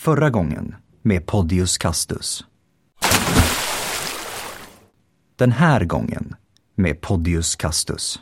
Förra gången med Podius Castus. Den här gången med Podius Castus.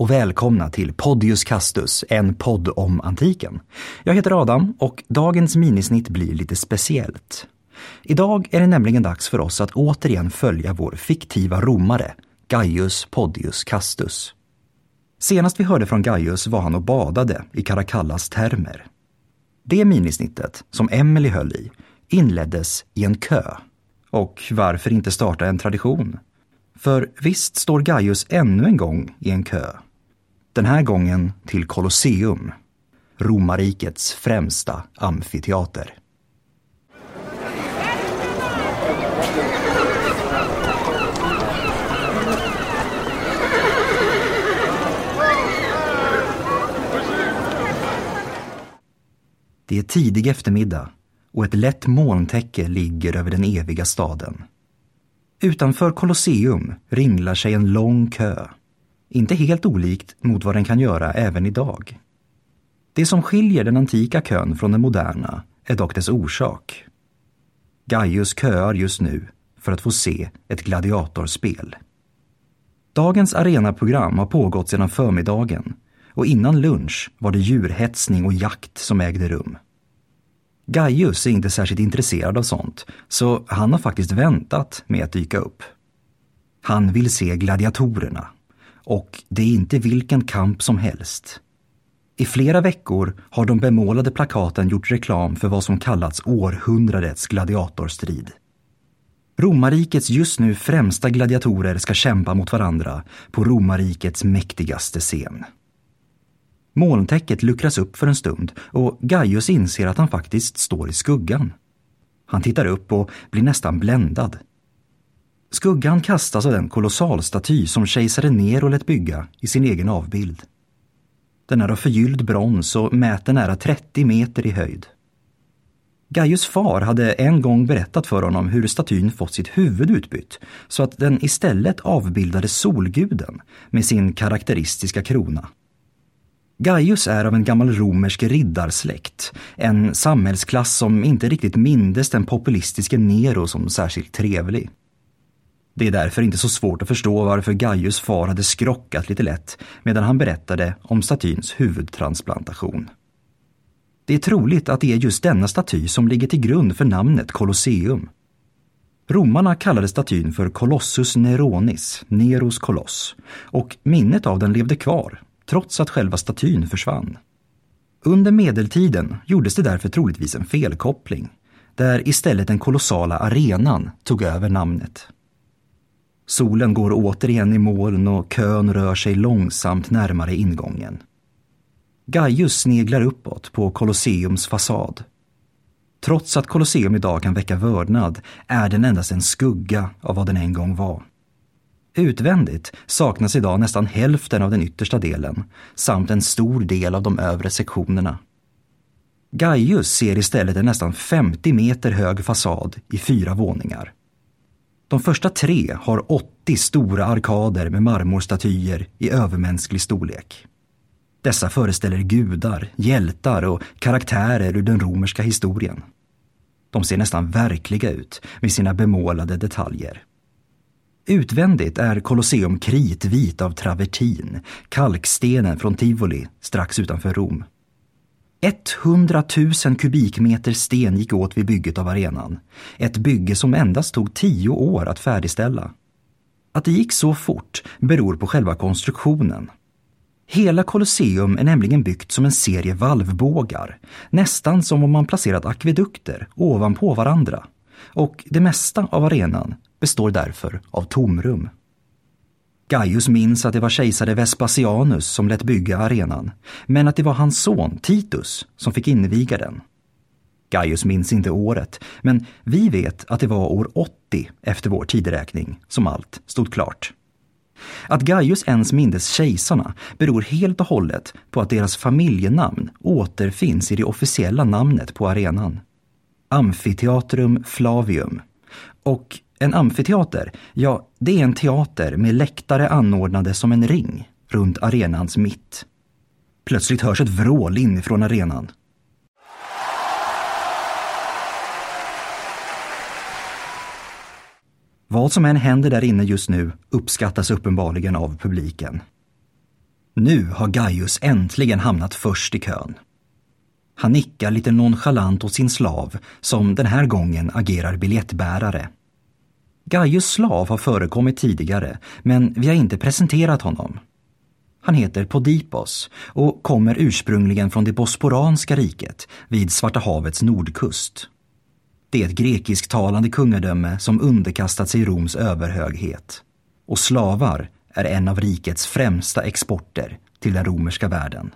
Och välkomna till Podius Castus, en podd om antiken. Jag heter Adam och dagens minisnitt blir lite speciellt. Idag är det nämligen dags för oss att återigen följa vår fiktiva romare, Gaius Podius Castus. Senast vi hörde från Gaius var han och badade i Caracallas termer. Det minisnittet, som Emily höll i, inleddes i en kö. Och varför inte starta en tradition? För visst står Gaius ännu en gång i en kö. Den här gången till Colosseum, romarrikets främsta amfiteater. Det är tidig eftermiddag och ett lätt molntäcke ligger över den eviga staden. Utanför Colosseum ringlar sig en lång kö. Inte helt olikt mot vad den kan göra även idag. Det som skiljer den antika kön från den moderna är dock dess orsak. Gaius köar just nu för att få se ett gladiatorspel. Dagens arenaprogram har pågått sedan förmiddagen och innan lunch var det djurhetsning och jakt som ägde rum. Gaius är inte särskilt intresserad av sånt, så han har faktiskt väntat med att dyka upp. Han vill se gladiatorerna. Och det är inte vilken kamp som helst. I flera veckor har de bemålade plakaten gjort reklam för vad som kallats århundradets gladiatorstrid. Romarrikets just nu främsta gladiatorer ska kämpa mot varandra på romarrikets mäktigaste scen. Molntäcket luckras upp för en stund och Gaius inser att han faktiskt står i skuggan. Han tittar upp och blir nästan bländad. Skuggan kastas av den kolossalstaty som kejsare Nero lät bygga i sin egen avbild. Den är av förgylld brons och mäter nära 30 meter i höjd. Gaius far hade en gång berättat för honom hur statyn fått sitt huvud utbytt så att den istället avbildade solguden med sin karaktäristiska krona. Gaius är av en gammal romersk riddarsläkt, en samhällsklass som inte riktigt mindes den populistiske Nero som särskilt trevlig. Det är därför inte så svårt att förstå varför Gaius far hade skrockat lite lätt medan han berättade om statyns huvudtransplantation. Det är troligt att det är just denna staty som ligger till grund för namnet Colosseum. Romarna kallade statyn för Colossus Neronis, Neros koloss, och minnet av den levde kvar trots att själva statyn försvann. Under medeltiden gjordes det därför troligtvis en felkoppling, där istället den kolossala arenan tog över namnet. Solen går återigen i moln och kön rör sig långsamt närmare ingången. Gaius sneglar uppåt på Colosseums fasad. Trots att Colosseum idag kan väcka vördnad är den endast en skugga av vad den en gång var. Utvändigt saknas idag nästan hälften av den yttersta delen samt en stor del av de övre sektionerna. Gaius ser istället en nästan 50 meter hög fasad i fyra våningar. De första tre har 80 stora arkader med marmorstatyer i övermänsklig storlek. Dessa föreställer gudar, hjältar och karaktärer ur den romerska historien. De ser nästan verkliga ut med sina bemålade detaljer. Utvändigt är Colosseum kritvit av travertin, kalkstenen från Tivoli strax utanför Rom. 100 000 kubikmeter sten gick åt vid bygget av arenan. Ett bygge som endast tog tio år att färdigställa. Att det gick så fort beror på själva konstruktionen. Hela Colosseum är nämligen byggt som en serie valvbågar, nästan som om man placerat akvedukter ovanpå varandra. Och det mesta av arenan består därför av tomrum. Gaius minns att det var kejsare Vespasianus som lät bygga arenan, men att det var hans son Titus som fick inviga den. Gaius minns inte året, men vi vet att det var år 80 efter vår tideräkning som allt stod klart. Att Gaius ens mindes kejsarna beror helt och hållet på att deras familjenamn återfinns i det officiella namnet på arenan. Amfiteatrum Flavium. Och en amfiteater, ja, det är en teater med läktare anordnade som en ring runt arenans mitt. Plötsligt hörs ett vrål inifrån arenan. Vad som än händer där inne just nu uppskattas uppenbarligen av publiken. Nu har Gaius äntligen hamnat först i kön. Han nickar lite nonchalant åt sin slav som den här gången agerar biljettbärare. Gaius slav har förekommit tidigare men vi har inte presenterat honom. Han heter Podipos och kommer ursprungligen från det bosporanska riket vid Svarta havets nordkust. Det är ett grekisktalande kungadöme som underkastat sig Roms överhöghet. Och slavar är en av rikets främsta exporter till den romerska världen.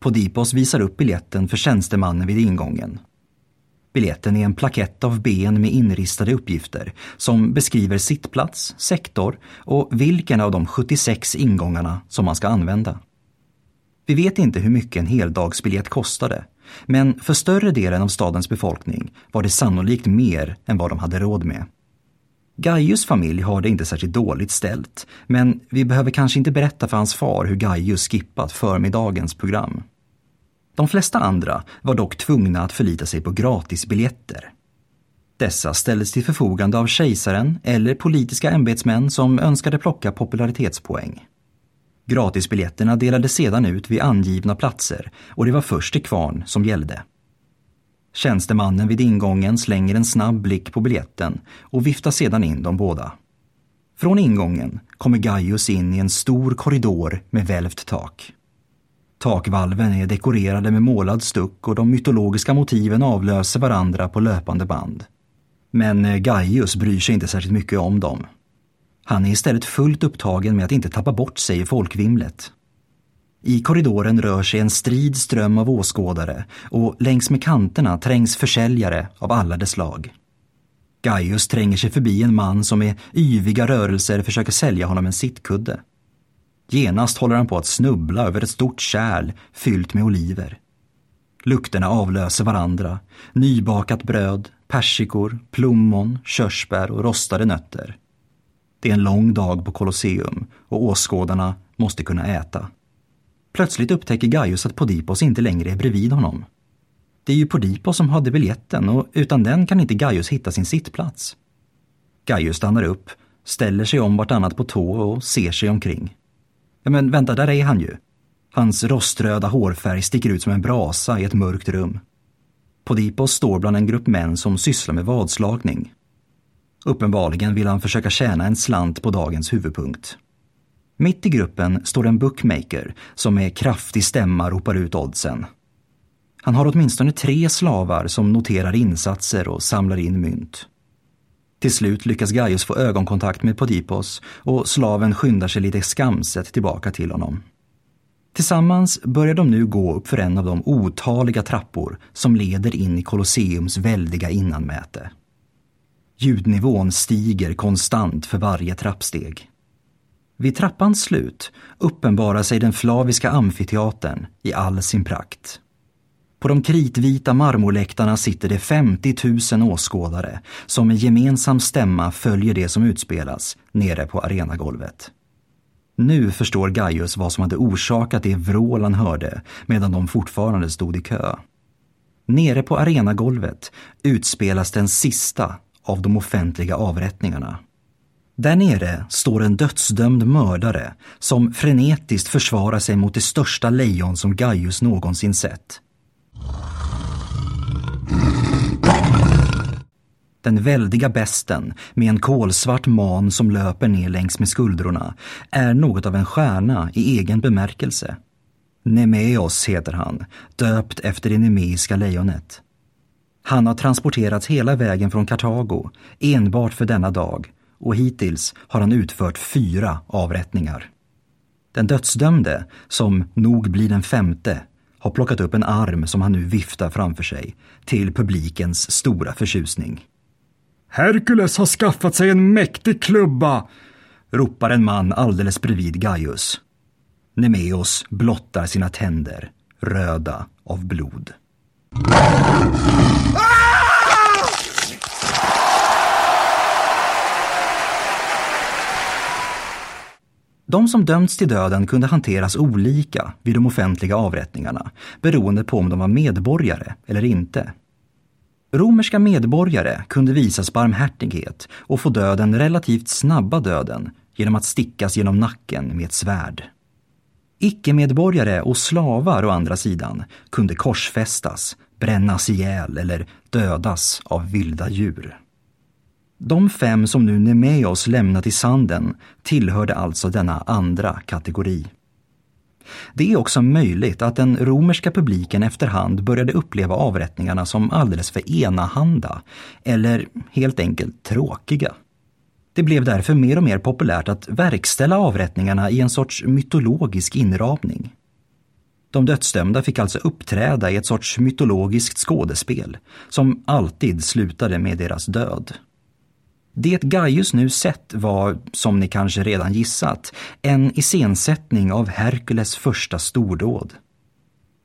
Podipos visar upp biljetten för tjänstemannen vid ingången. Biljetten är en plakett av ben med inristade uppgifter som beskriver sittplats, sektor och vilken av de 76 ingångarna som man ska använda. Vi vet inte hur mycket en heldagsbiljett kostade men för större delen av stadens befolkning var det sannolikt mer än vad de hade råd med. Gaius familj har det inte särskilt dåligt ställt, men vi behöver kanske inte berätta för hans far hur Gaius skippat förmiddagens program. De flesta andra var dock tvungna att förlita sig på gratisbiljetter. Dessa ställdes till förfogande av kejsaren eller politiska ämbetsmän som önskade plocka popularitetspoäng. Gratisbiljetterna delades sedan ut vid angivna platser och det var först till kvarn som gällde. Tjänstemannen vid ingången slänger en snabb blick på biljetten och viftar sedan in de båda. Från ingången kommer Gaius in i en stor korridor med välvt tak. Takvalven är dekorerade med målad stuck och de mytologiska motiven avlöser varandra på löpande band. Men eh, Gaius bryr sig inte särskilt mycket om dem. Han är istället fullt upptagen med att inte tappa bort sig i folkvimlet. I korridoren rör sig en strid ström av åskådare och längs med kanterna trängs försäljare av alla dess slag. Gaius tränger sig förbi en man som med yviga rörelser försöker sälja honom en sittkudde. Genast håller han på att snubbla över ett stort kärl fyllt med oliver. Lukterna avlöser varandra. Nybakat bröd, persikor, plommon, körsbär och rostade nötter. Det är en lång dag på Colosseum och åskådarna måste kunna äta. Plötsligt upptäcker Gaius att Podipos inte längre är bredvid honom. Det är ju Podipos som hade biljetten och utan den kan inte Gaius hitta sin sittplats. Gaius stannar upp, ställer sig om vartannat på tå och ser sig omkring. Ja men vänta, där är han ju. Hans roströda hårfärg sticker ut som en brasa i ett mörkt rum. Podipos står bland en grupp män som sysslar med vadslagning. Uppenbarligen vill han försöka tjäna en slant på dagens huvudpunkt. Mitt i gruppen står en bookmaker som med kraftig stämma ropar ut oddsen. Han har åtminstone tre slavar som noterar insatser och samlar in mynt. Till slut lyckas Gaius få ögonkontakt med Podipos och slaven skyndar sig lite skamset tillbaka till honom. Tillsammans börjar de nu gå upp för en av de otaliga trappor som leder in i Colosseums väldiga innanmäte. Ljudnivån stiger konstant för varje trappsteg. Vid trappans slut uppenbarar sig den flaviska amfiteatern i all sin prakt. På de kritvita marmorläktarna sitter det 50 000 åskådare som med gemensam stämma följer det som utspelas nere på arenagolvet. Nu förstår Gaius vad som hade orsakat det vrål han hörde medan de fortfarande stod i kö. Nere på arenagolvet utspelas den sista av de offentliga avrättningarna. Där nere står en dödsdömd mördare som frenetiskt försvarar sig mot det största lejon som Gaius någonsin sett. Den väldiga besten med en kolsvart man som löper ner längs med skuldrorna är något av en stjärna i egen bemärkelse. Nemeos heter han, döpt efter det nemeiska lejonet. Han har transporterats hela vägen från Kartago enbart för denna dag och hittills har han utfört fyra avrättningar. Den dödsdömde, som nog blir den femte, har plockat upp en arm som han nu viftar framför sig, till publikens stora förtjusning. Herkules har skaffat sig en mäktig klubba! ropar en man alldeles bredvid Gaius. Nemeos blottar sina tänder, röda av blod. De som dömts till döden kunde hanteras olika vid de offentliga avrättningarna beroende på om de var medborgare eller inte. Romerska medborgare kunde visas barmhärtighet och få döden relativt snabba döden genom att stickas genom nacken med ett svärd. Icke-medborgare och slavar å andra sidan kunde korsfästas, brännas ihjäl eller dödas av vilda djur. De fem som nu Nemeos lämnat i sanden tillhörde alltså denna andra kategori. Det är också möjligt att den romerska publiken efterhand började uppleva avrättningarna som alldeles för enahanda eller helt enkelt tråkiga. Det blev därför mer och mer populärt att verkställa avrättningarna i en sorts mytologisk inramning. De dödsdömda fick alltså uppträda i ett sorts mytologiskt skådespel som alltid slutade med deras död. Det Gaius nu sett var, som ni kanske redan gissat, en iscensättning av Herkules första stordåd.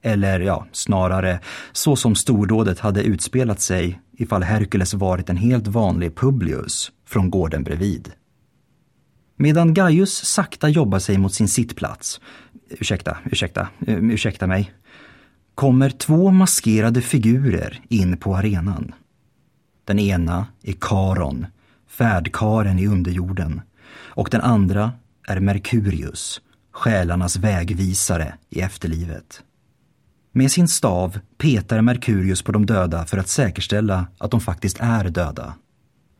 Eller ja, snarare så som stordådet hade utspelat sig ifall Herkules varit en helt vanlig Publius från gården bredvid. Medan Gaius sakta jobbar sig mot sin sittplats, ursäkta, ursäkta, um, ursäkta mig, kommer två maskerade figurer in på arenan. Den ena är Karon, färdkaren i underjorden, och den andra är Merkurius, själarnas vägvisare i efterlivet. Med sin stav petar Merkurius på de döda för att säkerställa att de faktiskt är döda.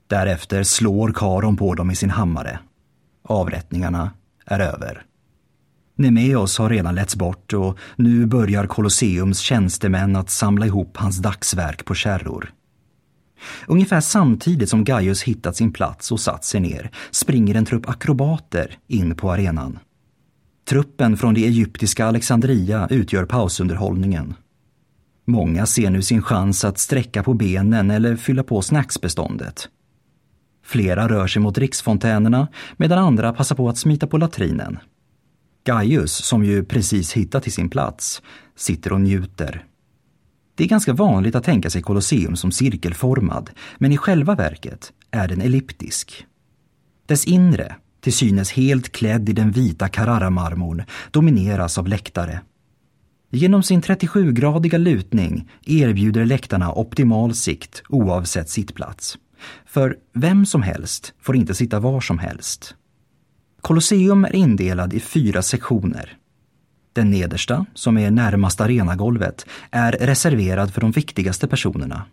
Därefter slår Karon på dem med sin hammare. Avrättningarna är över. Nemeos har redan letts bort och nu börjar Colosseums tjänstemän att samla ihop hans dagsverk på kärror. Ungefär samtidigt som Gaius hittat sin plats och satt sig ner springer en trupp akrobater in på arenan. Truppen från det egyptiska Alexandria utgör pausunderhållningen. Många ser nu sin chans att sträcka på benen eller fylla på snacksbeståndet. Flera rör sig mot riksfontänerna medan andra passar på att smita på latrinen. Gaius, som ju precis hittat till sin plats, sitter och njuter. Det är ganska vanligt att tänka sig Colosseum som cirkelformad, men i själva verket är den elliptisk. Dess inre, till synes helt klädd i den vita Carrara-marmorn, domineras av läktare. Genom sin 37-gradiga lutning erbjuder läktarna optimal sikt oavsett sittplats. För vem som helst får inte sitta var som helst. Colosseum är indelad i fyra sektioner. Den nedersta, som är närmast arenagolvet, är reserverad för de viktigaste personerna.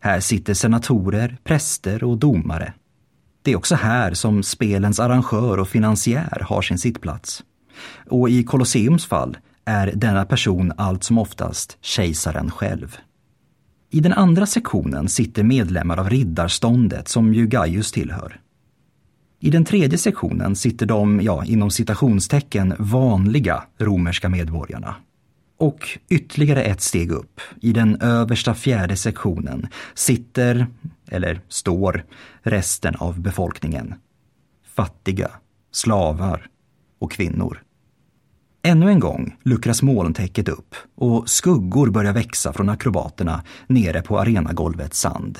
Här sitter senatorer, präster och domare. Det är också här som spelens arrangör och finansiär har sin sittplats. Och i Colosseums fall är denna person allt som oftast kejsaren själv. I den andra sektionen sitter medlemmar av riddarståndet som ju Gaius tillhör. I den tredje sektionen sitter de, ja, inom citationstecken, vanliga romerska medborgarna. Och ytterligare ett steg upp, i den översta fjärde sektionen, sitter, eller står, resten av befolkningen. Fattiga, slavar och kvinnor. Ännu en gång luckras molntäcket upp och skuggor börjar växa från akrobaterna nere på arenagolvets sand.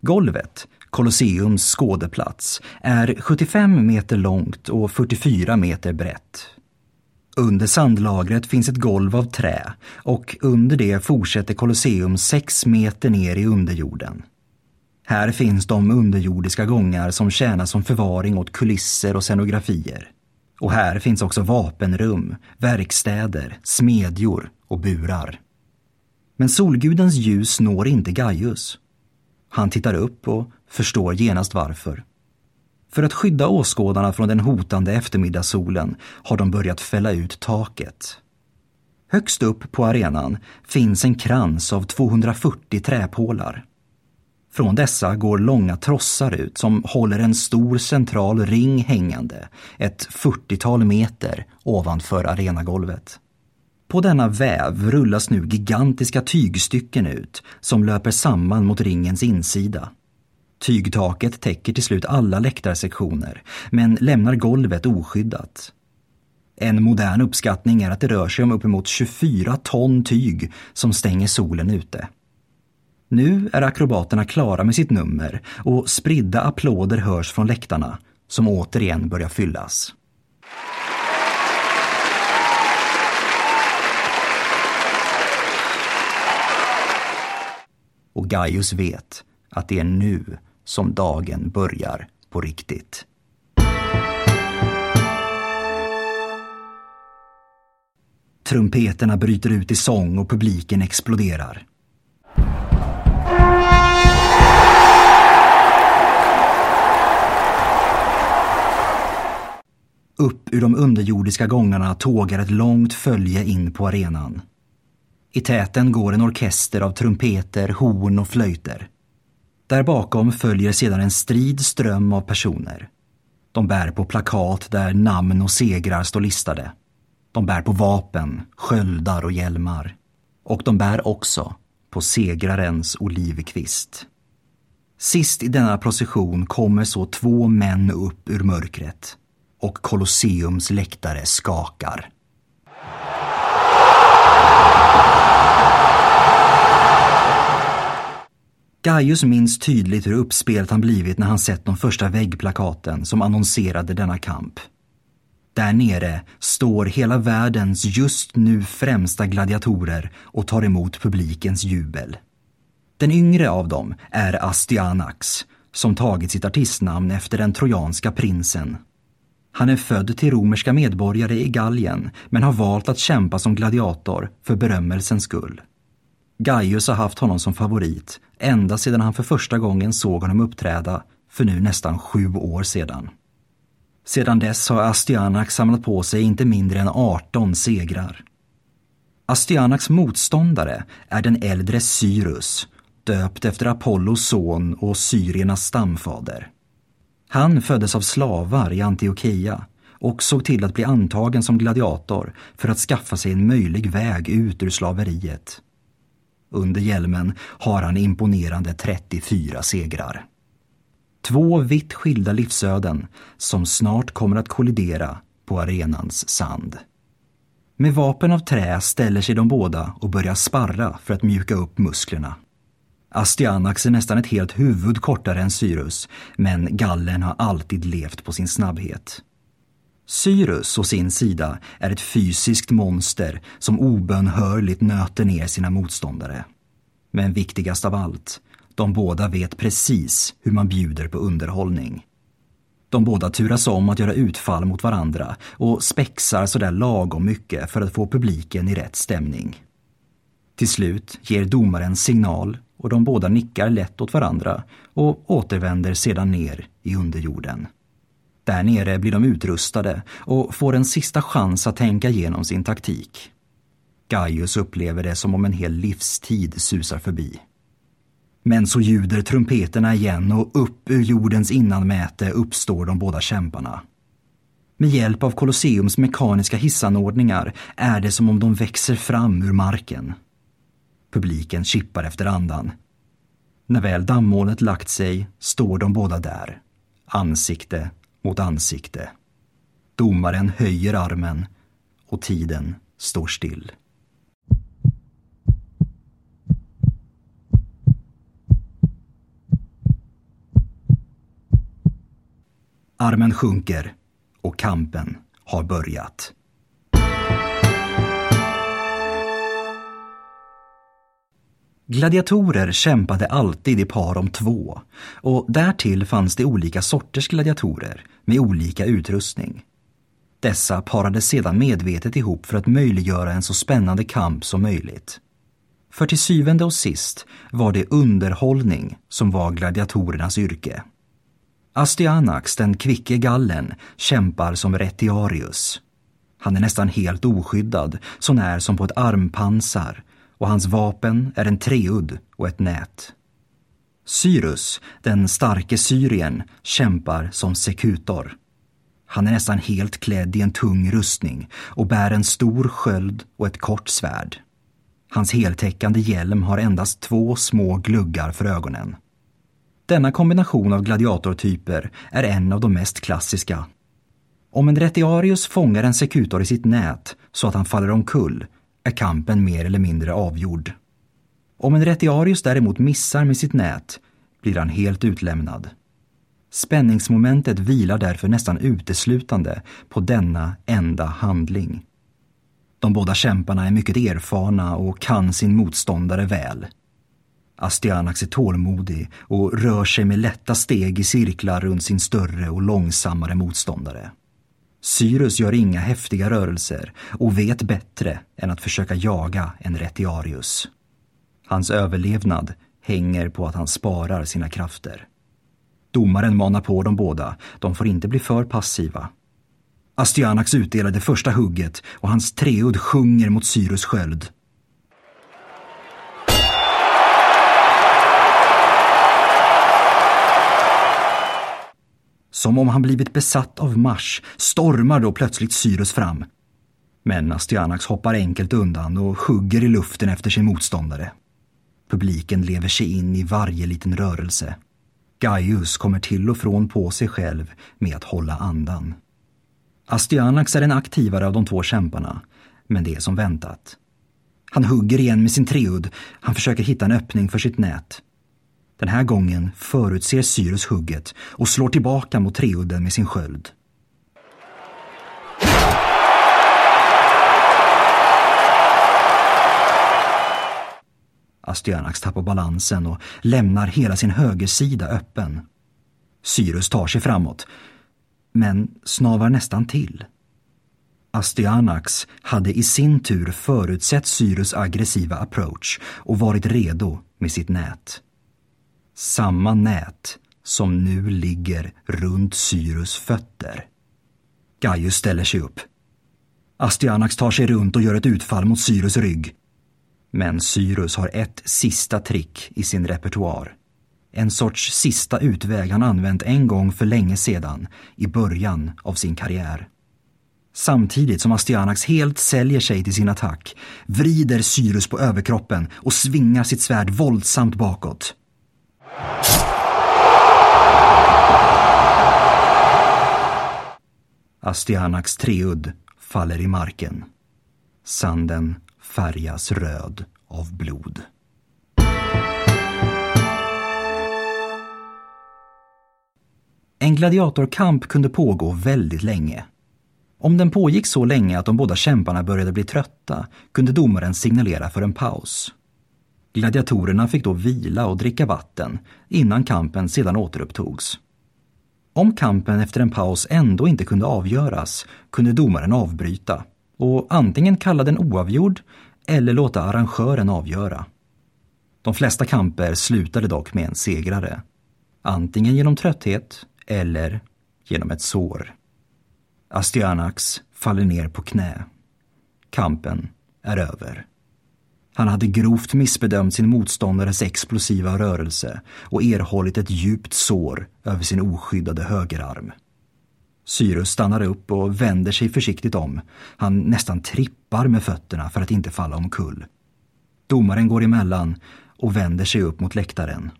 Golvet, Colosseums skådeplats, är 75 meter långt och 44 meter brett. Under sandlagret finns ett golv av trä och under det fortsätter Colosseum 6 meter ner i underjorden. Här finns de underjordiska gångar som tjänar som förvaring åt kulisser och scenografier. Och här finns också vapenrum, verkstäder, smedjor och burar. Men solgudens ljus når inte Gaius. Han tittar upp och förstår genast varför. För att skydda åskådarna från den hotande eftermiddagssolen har de börjat fälla ut taket. Högst upp på arenan finns en krans av 240 träpålar. Från dessa går långa trossar ut som håller en stor central ring hängande ett 40-tal meter ovanför arenagolvet. På denna väv rullas nu gigantiska tygstycken ut som löper samman mot ringens insida. Tygtaket täcker till slut alla läktarsektioner men lämnar golvet oskyddat. En modern uppskattning är att det rör sig om uppemot 24 ton tyg som stänger solen ute. Nu är akrobaterna klara med sitt nummer och spridda applåder hörs från läktarna som återigen börjar fyllas. Och Gaius vet att det är nu som dagen börjar på riktigt. Trumpeterna bryter ut i sång och publiken exploderar. Upp ur de underjordiska gångarna tågar ett långt följe in på arenan. I täten går en orkester av trumpeter, horn och flöjter. Där bakom följer sedan en strid ström av personer. De bär på plakat där namn och segrar står listade. De bär på vapen, sköldar och hjälmar. Och de bär också på segrarens olivkvist. Sist i denna procession kommer så två män upp ur mörkret och Colosseums läktare skakar. Gaius minns tydligt hur uppspelt han blivit när han sett de första väggplakaten som annonserade denna kamp. Där nere står hela världens just nu främsta gladiatorer och tar emot publikens jubel. Den yngre av dem är Astyanax, som tagit sitt artistnamn efter den trojanska prinsen. Han är född till romerska medborgare i Gallien men har valt att kämpa som gladiator för berömmelsens skull. Gaius har haft honom som favorit ända sedan han för första gången såg honom uppträda för nu nästan sju år sedan. Sedan dess har Astyanax samlat på sig inte mindre än 18 segrar. Astyanax motståndare är den äldre Cyrus, döpt efter Apollos son och syriernas stamfader. Han föddes av slavar i Antiochia och såg till att bli antagen som gladiator för att skaffa sig en möjlig väg ut ur slaveriet. Under hjälmen har han imponerande 34 segrar. Två vitt skilda livsöden som snart kommer att kollidera på arenans sand. Med vapen av trä ställer sig de båda och börjar sparra för att mjuka upp musklerna. Astyanax är nästan ett helt huvud kortare än Cyrus, men gallen har alltid levt på sin snabbhet. Cyrus å sin sida är ett fysiskt monster som obönhörligt nöter ner sina motståndare. Men viktigast av allt, de båda vet precis hur man bjuder på underhållning. De båda turas om att göra utfall mot varandra och spexar sådär lagom mycket för att få publiken i rätt stämning. Till slut ger domaren signal och de båda nickar lätt åt varandra och återvänder sedan ner i underjorden. Där nere blir de utrustade och får en sista chans att tänka igenom sin taktik. Gaius upplever det som om en hel livstid susar förbi. Men så ljuder trumpeterna igen och upp ur jordens innanmäte uppstår de båda kämparna. Med hjälp av Colosseums mekaniska hissanordningar är det som om de växer fram ur marken. Publiken kippar efter andan. När väl dammolnet lagt sig står de båda där, ansikte mot ansikte. Domaren höjer armen och tiden står still. Armen sjunker och kampen har börjat. Gladiatorer kämpade alltid i par om två och därtill fanns det olika sorters gladiatorer med olika utrustning. Dessa parades sedan medvetet ihop för att möjliggöra en så spännande kamp som möjligt. För till syvende och sist var det underhållning som var gladiatorernas yrke. Astyanax, den kvicke gallen, kämpar som retiarius. Han är nästan helt oskyddad, sånär som på ett armpansar och hans vapen är en treudd och ett nät. Cyrus, den starke syrien, kämpar som sekutor. Han är nästan helt klädd i en tung rustning och bär en stor sköld och ett kort svärd. Hans heltäckande hjälm har endast två små gluggar för ögonen. Denna kombination av gladiatortyper är en av de mest klassiska. Om en retiarius fångar en sekutor i sitt nät så att han faller omkull är kampen mer eller mindre avgjord. Om en retiarius däremot missar med sitt nät blir han helt utlämnad. Spänningsmomentet vilar därför nästan uteslutande på denna enda handling. De båda kämparna är mycket erfarna och kan sin motståndare väl. Astyanax är tålmodig och rör sig med lätta steg i cirklar runt sin större och långsammare motståndare. Cyrus gör inga häftiga rörelser och vet bättre än att försöka jaga en retiarius. Hans överlevnad hänger på att han sparar sina krafter. Domaren manar på dem båda, de får inte bli för passiva. Astyanax utdelar det första hugget och hans treudd sjunger mot Cyrus sköld. Som om han blivit besatt av Mars stormar då plötsligt Cyrus fram. Men Astyanax hoppar enkelt undan och hugger i luften efter sin motståndare. Publiken lever sig in i varje liten rörelse. Gaius kommer till och från på sig själv med att hålla andan. Astyanax är den aktivare av de två kämparna, men det är som väntat. Han hugger igen med sin treudd, han försöker hitta en öppning för sitt nät. Den här gången förutser Cyrus hugget och slår tillbaka mot treudden med sin sköld. Astyanax tappar balansen och lämnar hela sin högersida öppen. Cyrus tar sig framåt, men snavar nästan till. Astyanax hade i sin tur förutsett Cyrus aggressiva approach och varit redo med sitt nät. Samma nät som nu ligger runt Cyrus fötter. Gaius ställer sig upp. Astyanax tar sig runt och gör ett utfall mot Cyrus rygg. Men Cyrus har ett sista trick i sin repertoar. En sorts sista utväg han använt en gång för länge sedan, i början av sin karriär. Samtidigt som Astyanax helt säljer sig till sin attack vrider Cyrus på överkroppen och svingar sitt svärd våldsamt bakåt. Astyanax treudd faller i marken. Sanden färgas röd av blod. En gladiatorkamp kunde pågå väldigt länge. Om den pågick så länge att de båda kämparna började bli trötta kunde domaren signalera för en paus. Gladiatorerna fick då vila och dricka vatten innan kampen sedan återupptogs. Om kampen efter en paus ändå inte kunde avgöras kunde domaren avbryta och antingen kalla den oavgjord eller låta arrangören avgöra. De flesta kamper slutade dock med en segrare. Antingen genom trötthet eller genom ett sår. Astyanax faller ner på knä. Kampen är över. Han hade grovt missbedömt sin motståndares explosiva rörelse och erhållit ett djupt sår över sin oskyddade högerarm. Cyrus stannar upp och vänder sig försiktigt om. Han nästan trippar med fötterna för att inte falla omkull. Domaren går emellan och vänder sig upp mot läktaren.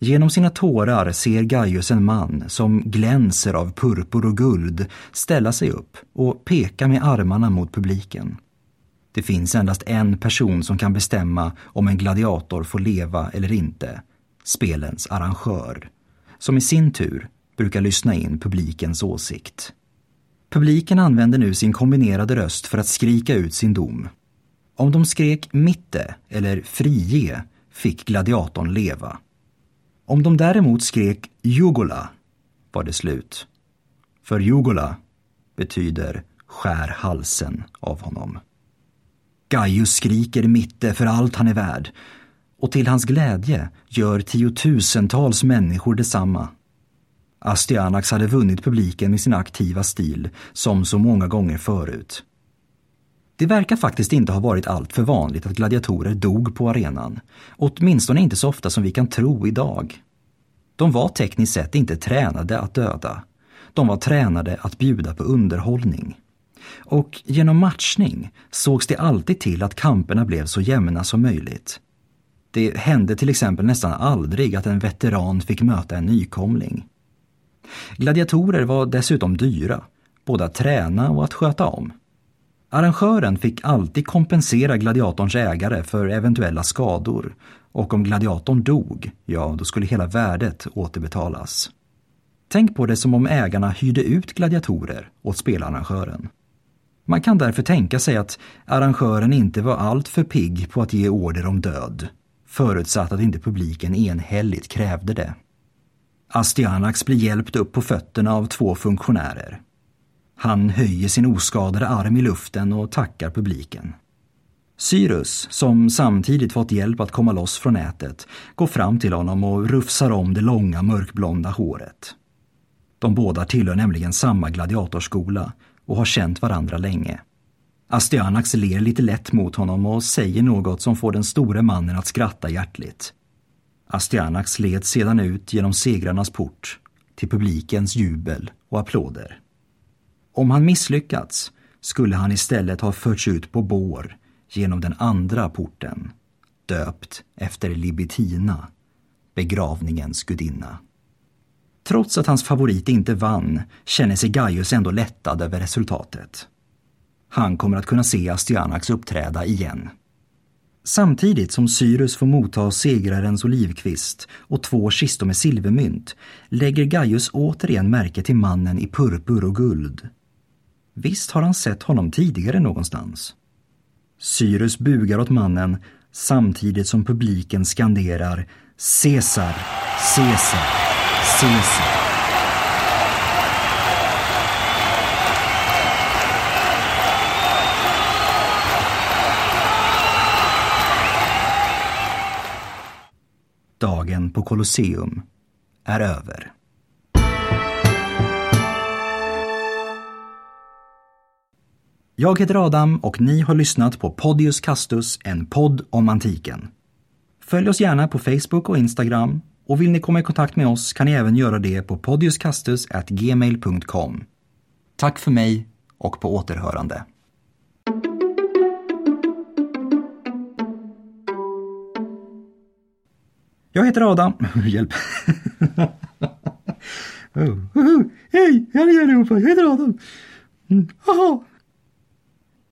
Genom sina tårar ser Gaius en man som glänser av purpur och guld ställa sig upp och peka med armarna mot publiken. Det finns endast en person som kan bestämma om en gladiator får leva eller inte. Spelens arrangör. Som i sin tur brukar lyssna in publikens åsikt. Publiken använder nu sin kombinerade röst för att skrika ut sin dom. Om de skrek mitte eller frige fick gladiatorn leva. Om de däremot skrek jugola var det slut. För jugola betyder skär halsen av honom. Gaius skriker Mitte för allt han är värd och till hans glädje gör tiotusentals människor detsamma. Astyanax hade vunnit publiken med sin aktiva stil, som så många gånger förut. Det verkar faktiskt inte ha varit allt för vanligt att gladiatorer dog på arenan, åtminstone inte så ofta som vi kan tro idag. De var tekniskt sett inte tränade att döda. De var tränade att bjuda på underhållning. Och genom matchning sågs det alltid till att kamperna blev så jämna som möjligt. Det hände till exempel nästan aldrig att en veteran fick möta en nykomling. Gladiatorer var dessutom dyra, både att träna och att sköta om. Arrangören fick alltid kompensera gladiatorns ägare för eventuella skador och om gladiatorn dog, ja då skulle hela värdet återbetalas. Tänk på det som om ägarna hyrde ut gladiatorer åt spelarrangören. Man kan därför tänka sig att arrangören inte var alltför pigg på att ge order om död, förutsatt att inte publiken enhälligt krävde det. Astyanax blir hjälpt upp på fötterna av två funktionärer. Han höjer sin oskadade arm i luften och tackar publiken. Cyrus, som samtidigt fått hjälp att komma loss från nätet, går fram till honom och rufsar om det långa mörkblonda håret. De båda tillhör nämligen samma gladiatorskola och har känt varandra länge. Astyanax ler lite lätt mot honom och säger något som får den store mannen att skratta hjärtligt. Astyanax led sedan ut genom segrarnas port till publikens jubel och applåder. Om han misslyckats skulle han istället ha förts ut på bår genom den andra porten, döpt efter Libitina, begravningens gudinna. Trots att hans favorit inte vann känner sig Gaius ändå lättad över resultatet. Han kommer att kunna se Astyanax uppträda igen. Samtidigt som Cyrus får motta segrarens olivkvist och två kistor med silvermynt lägger Gaius återigen märke till mannen i purpur och guld. Visst har han sett honom tidigare någonstans. Cyrus bugar åt mannen samtidigt som publiken skanderar Caesar, Caesar, Caesar. Dagen på Colosseum är över. Jag heter Adam och ni har lyssnat på Podius Castus, en podd om antiken. Följ oss gärna på Facebook och Instagram och vill ni komma i kontakt med oss kan ni även göra det på podiuscastus@gmail.com. Tack för mig och på återhörande. Jag heter Adam. Hjälp. oh, Hej, hej allihopa, jag heter Adam. Mm.